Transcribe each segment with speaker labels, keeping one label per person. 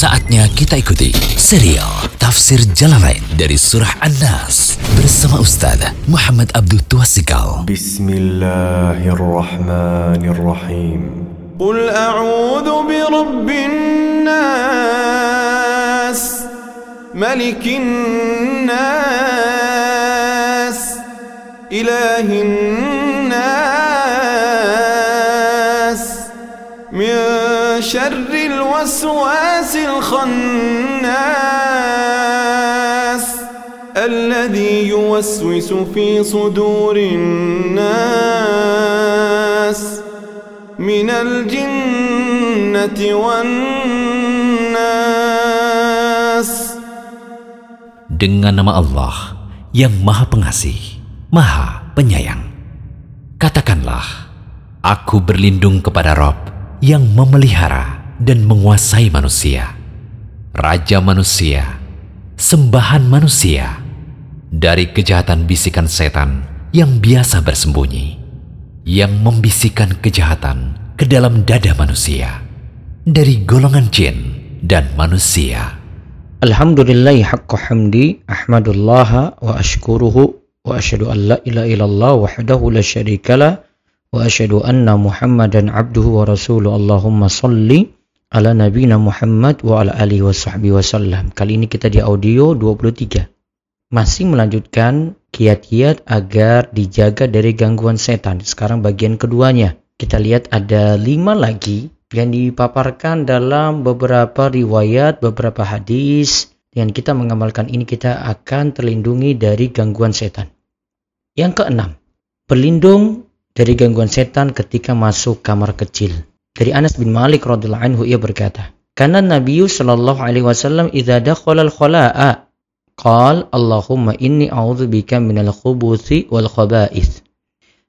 Speaker 1: Saatnya kita ikuti serial Tafsir Jalan Lain dari Surah An-Nas bersama Ustaz Muhammad Abdul Tuasikal.
Speaker 2: Bismillahirrahmanirrahim. Qul a'udhu bi rabbin nas malikin nas ilahin nas min syarri الوسواس الخناس الذي يوسوس في صدور الناس من الجنة والناس
Speaker 1: Dengan nama Allah yang Maha Pengasih, Maha Penyayang. Katakanlah, aku berlindung kepada Rob yang memelihara dan menguasai manusia, Raja manusia, sembahan manusia, dari kejahatan bisikan setan yang biasa bersembunyi, yang membisikkan kejahatan ke dalam dada manusia, dari golongan jin dan manusia.
Speaker 3: Alhamdulillahi haqqa hamdi ahmadullaha wa ashkuruhu wa ashhadu an la ilaha illallah wahdahu la syarikalah wa ashhadu anna muhammadan abduhu wa rasuluh Allahumma salli ala nabina Muhammad wa ala alihi wa sahbihi wasallam kali ini kita di audio 23 masih melanjutkan kiat-kiat agar dijaga dari gangguan setan sekarang bagian keduanya kita lihat ada lima lagi yang dipaparkan dalam beberapa riwayat, beberapa hadis. Dengan kita mengamalkan ini kita akan terlindungi dari gangguan setan. Yang keenam, berlindung dari gangguan setan ketika masuk kamar kecil. Dari Anas bin Malik radhiyallahu anhu ia berkata, "Karena Nabi sallallahu alaihi wasallam idza dakhala al-khala'a qal Allahumma inni a'udzubika minal khubuthi wal khaba'ith."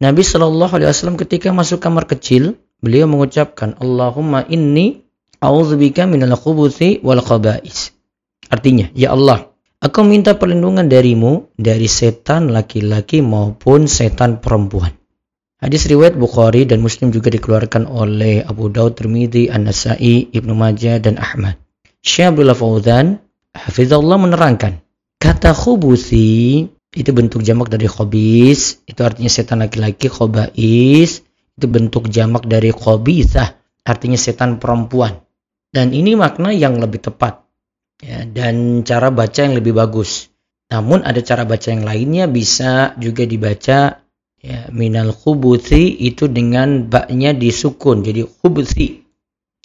Speaker 3: Nabi sallallahu alaihi wasallam ketika masuk kamar kecil, beliau mengucapkan Allahumma inni a'udzubika minal khubuthi wal khaba'is. Artinya, ya Allah, aku minta perlindungan darimu dari setan laki-laki maupun setan perempuan. Hadis riwayat Bukhari dan Muslim juga dikeluarkan oleh Abu Daud, Tirmidzi, An-Nasa'i, Ibnu Majah dan Ahmad. Syekh Abdullah Fauzan hafizallah menerangkan, kata khubuthi itu bentuk jamak dari khobis, itu artinya setan laki-laki, khobais, itu bentuk jamak dari khobisah, artinya setan perempuan. Dan ini makna yang lebih tepat. Ya, dan cara baca yang lebih bagus. Namun ada cara baca yang lainnya bisa juga dibaca ya, minal khubuthi itu dengan baknya disukun. Jadi khubuthi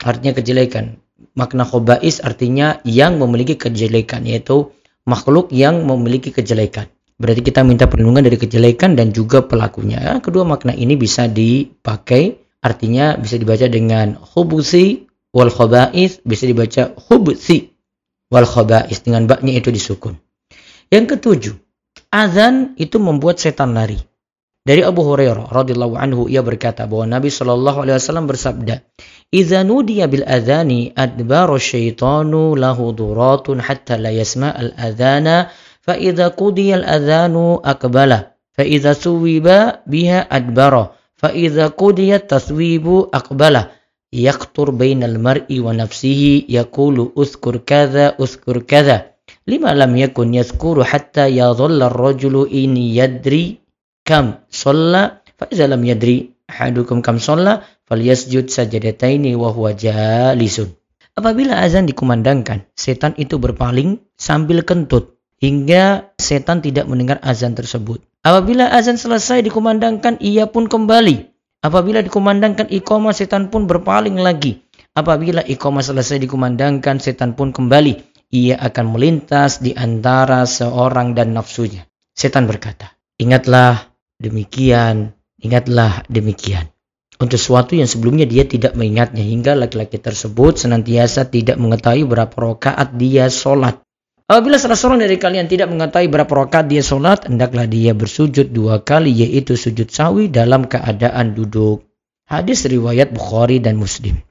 Speaker 3: artinya kejelekan. Makna khobais artinya yang memiliki kejelekan yaitu makhluk yang memiliki kejelekan. Berarti kita minta perlindungan dari kejelekan dan juga pelakunya. Kedua makna ini bisa dipakai, artinya bisa dibaca dengan khubusi wal khaba'is, bisa dibaca khubusi wal khaba'is dengan baknya itu disukun. Yang ketujuh, azan itu membuat setan lari. Dari Abu Hurairah radhiyallahu anhu ia berkata bahwa Nabi Shallallahu alaihi wasallam bersabda, "Idza nudiya bil adhani adbara syaitanu lahu duratun hatta la yasma al adhana فإذا قضي الأذان أقبل فإذا ثوب بها أدبر فإذا قضي التثويب أقبل يقطر بين المرء ونفسه يقول أذكر كذا أذكر كذا لما لم يكن يذكر حتى يظل الرجل kam sholla fa iza lam yadri ahadukum kam sholla falyasjud sajadataini wa huwa jalisun. Apabila azan dikumandangkan, setan itu berpaling sambil kentut hingga setan tidak mendengar azan tersebut. Apabila azan selesai dikumandangkan, ia pun kembali. Apabila dikumandangkan iqamah, setan pun berpaling lagi. Apabila iqamah selesai dikumandangkan, setan pun kembali. Ia akan melintas di antara seorang dan nafsunya. Setan berkata, Ingatlah demikian, ingatlah demikian. Untuk sesuatu yang sebelumnya dia tidak mengingatnya hingga laki-laki tersebut senantiasa tidak mengetahui berapa rakaat dia sholat. Apabila salah seorang dari kalian tidak mengetahui berapa rakaat dia sholat, hendaklah dia bersujud dua kali, yaitu sujud sawi dalam keadaan duduk. Hadis riwayat Bukhari dan Muslim.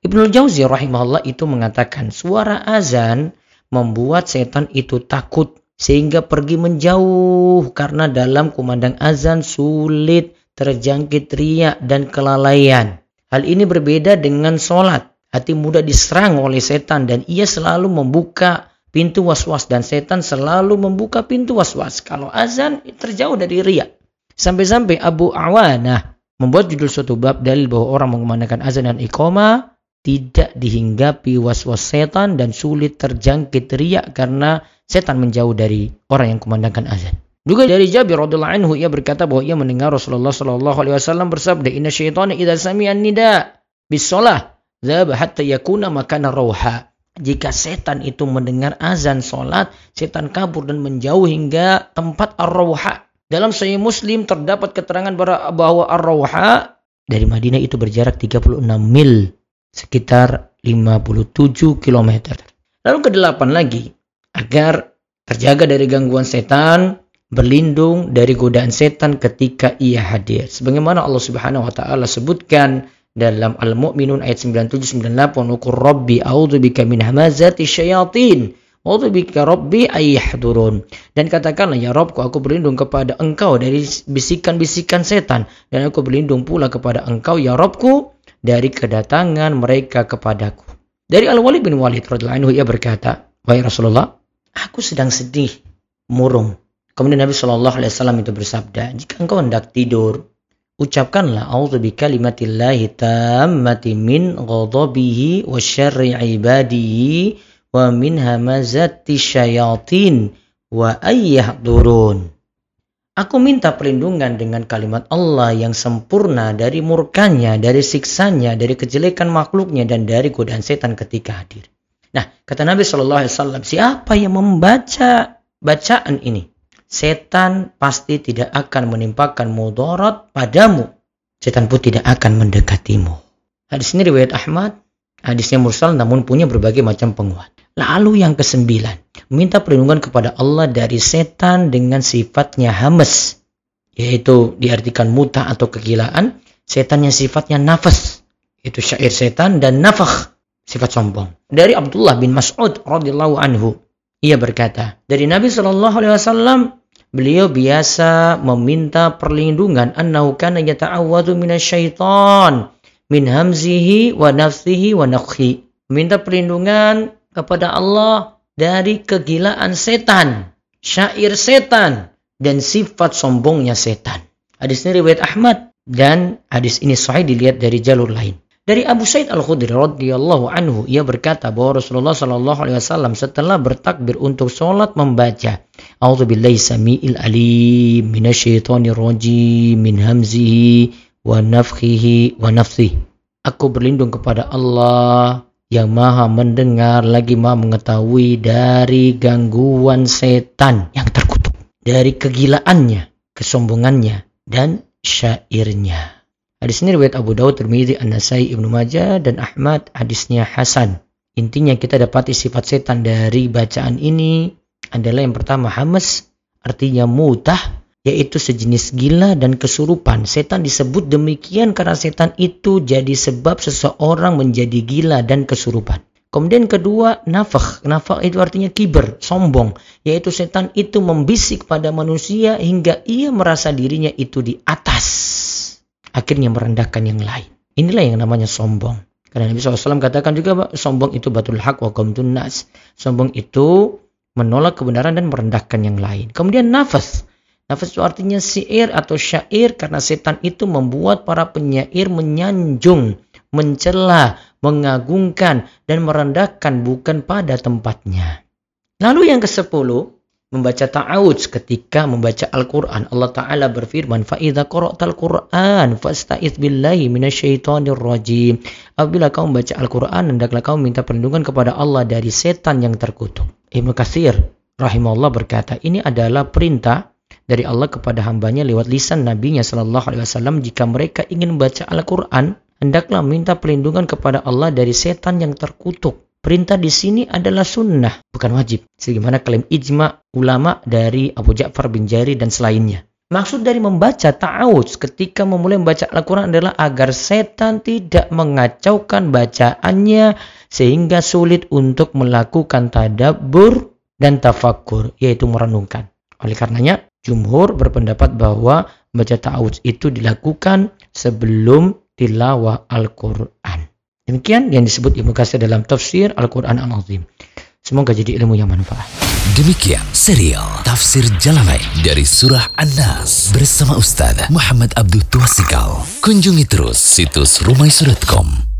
Speaker 3: Ibnu Jauzi rahimahullah itu mengatakan suara azan membuat setan itu takut sehingga pergi menjauh karena dalam kumandang azan sulit terjangkit riak dan kelalaian. Hal ini berbeda dengan sholat. hati mudah diserang oleh setan dan ia selalu membuka pintu was-was dan setan selalu membuka pintu was-was. Kalau azan terjauh dari riak. Sampai-sampai Abu Awanah membuat judul suatu bab dalil bahwa orang mengumandangkan azan dan iqamah tidak dihinggapi was-was setan dan sulit terjangkit riak karena setan menjauh dari orang yang kumandangkan azan. Juga dari Jabir radhiyallahu anhu ia berkata bahwa ia mendengar Rasulullah sallallahu alaihi wasallam bersabda, "Inna syaitana idza sami'a nida bis shalah dzaba hatta yakuna makana rauha." Jika setan itu mendengar azan salat, setan kabur dan menjauh hingga tempat ar-rauha. Dalam Sahih Muslim terdapat keterangan bahwa ar-rauha dari Madinah itu berjarak 36 mil sekitar 57 km. Lalu kedelapan lagi, agar terjaga dari gangguan setan, berlindung dari godaan setan ketika ia hadir. Sebagaimana Allah Subhanahu wa taala sebutkan dalam Al-Mu'minun ayat 97 98, "Qur rabbi a'udzubika min hamazati syayatin." bika rabbi ayyahdurun. Dan katakanlah ya Rabbku aku berlindung kepada engkau dari bisikan-bisikan setan dan aku berlindung pula kepada engkau ya Rabbku dari kedatangan mereka kepadaku. Dari Al-Walid bin Walid radhiyallahu anhu ia berkata, "Wahai Rasulullah, aku sedang sedih, murung." Kemudian Nabi Shallallahu alaihi wasallam itu bersabda, "Jika engkau hendak tidur, ucapkanlah a'udzu bikalimatillahi tammati min ghadabihi wa syarri ibadihi wa min hamazati syayatin wa ayyahdurun." Aku minta perlindungan dengan kalimat Allah yang sempurna dari murkanya, dari siksanya, dari kejelekan makhluknya, dan dari godaan setan ketika hadir. Nah, kata Nabi Shallallahu Alaihi Wasallam, siapa yang membaca bacaan ini, setan pasti tidak akan menimpakan mudarat padamu. Setan pun tidak akan mendekatimu. Hadis ini riwayat Ahmad, hadisnya mursal namun punya berbagai macam penguat. Lalu yang kesembilan, minta perlindungan kepada Allah dari setan dengan sifatnya hamas, yaitu diartikan muta atau kegilaan, setan yang sifatnya nafas, itu syair setan dan nafakh, sifat sombong. Dari Abdullah bin Mas'ud radhiyallahu anhu, ia berkata, dari Nabi Shallallahu alaihi wasallam beliau biasa meminta perlindungan annahu kana yata'awwadhu minasyaiton min hamzihi wa nafsihi wa nakhi. Minta perlindungan kepada Allah dari kegilaan setan, syair setan, dan sifat sombongnya setan. Hadis ini riwayat Ahmad dan hadis ini sahih dilihat dari jalur lain. Dari Abu Said Al-Khudri radhiyallahu anhu ia berkata bahwa Rasulullah sallallahu alaihi wasallam setelah bertakbir untuk sholat membaca A'udzu billahi samiil alim minasyaitonir rajim min hamzihi wa nafthihi wa nafsihi. Aku berlindung kepada Allah yang maha mendengar lagi maha mengetahui dari gangguan setan yang terkutuk dari kegilaannya kesombongannya dan syairnya hadis ini riwayat Abu Dawud Tirmidzi An-Nasai Ibnu Majah dan Ahmad hadisnya Hasan intinya kita dapati sifat setan dari bacaan ini adalah yang pertama hamas artinya mutah yaitu sejenis gila dan kesurupan. Setan disebut demikian karena setan itu jadi sebab seseorang menjadi gila dan kesurupan. Kemudian kedua, nafakh. Nafakh itu artinya kiber, sombong. Yaitu setan itu membisik pada manusia hingga ia merasa dirinya itu di atas. Akhirnya merendahkan yang lain. Inilah yang namanya sombong. Karena Nabi SAW katakan juga sombong itu batul hak wa nas. Sombong itu menolak kebenaran dan merendahkan yang lain. Kemudian nafas. Nafas itu artinya syair atau syair karena setan itu membuat para penyair menyanjung, mencela, mengagungkan, dan merendahkan bukan pada tempatnya. Lalu yang ke sepuluh, membaca ta'awudz ketika membaca Al-Qur'an. Allah taala berfirman, "Fa idza qara'tal Qur'an fasta'iz billahi minasyaitonir rajim." Apabila kau membaca Al-Qur'an, hendaklah kau minta perlindungan kepada Allah dari setan yang terkutuk. Ibnu Katsir rahimahullah berkata, ini adalah perintah dari Allah kepada hambanya lewat lisan nabinya sallallahu alaihi wasallam jika mereka ingin membaca Al-Qur'an, hendaklah minta perlindungan kepada Allah dari setan yang terkutuk. Perintah di sini adalah sunnah, bukan wajib. Sebagaimana klaim ijma ulama dari Abu Ja'far bin Jari dan selainnya. Maksud dari membaca ta'awudz ketika memulai membaca Al-Quran adalah agar setan tidak mengacaukan bacaannya sehingga sulit untuk melakukan tadabbur dan tafakur, yaitu merenungkan. Oleh karenanya, Jumhur berpendapat bahwa membaca ta'awudz itu dilakukan sebelum tilawah Al-Quran. Demikian yang disebut Ibnu Katsir dalam tafsir Al-Quran Al-Azim. Semoga jadi ilmu yang manfaat.
Speaker 1: Demikian serial Tafsir Jalalain dari Surah An-Nas bersama Ustaz Muhammad Abdul Tuasikal. Kunjungi terus situs rumaisu.com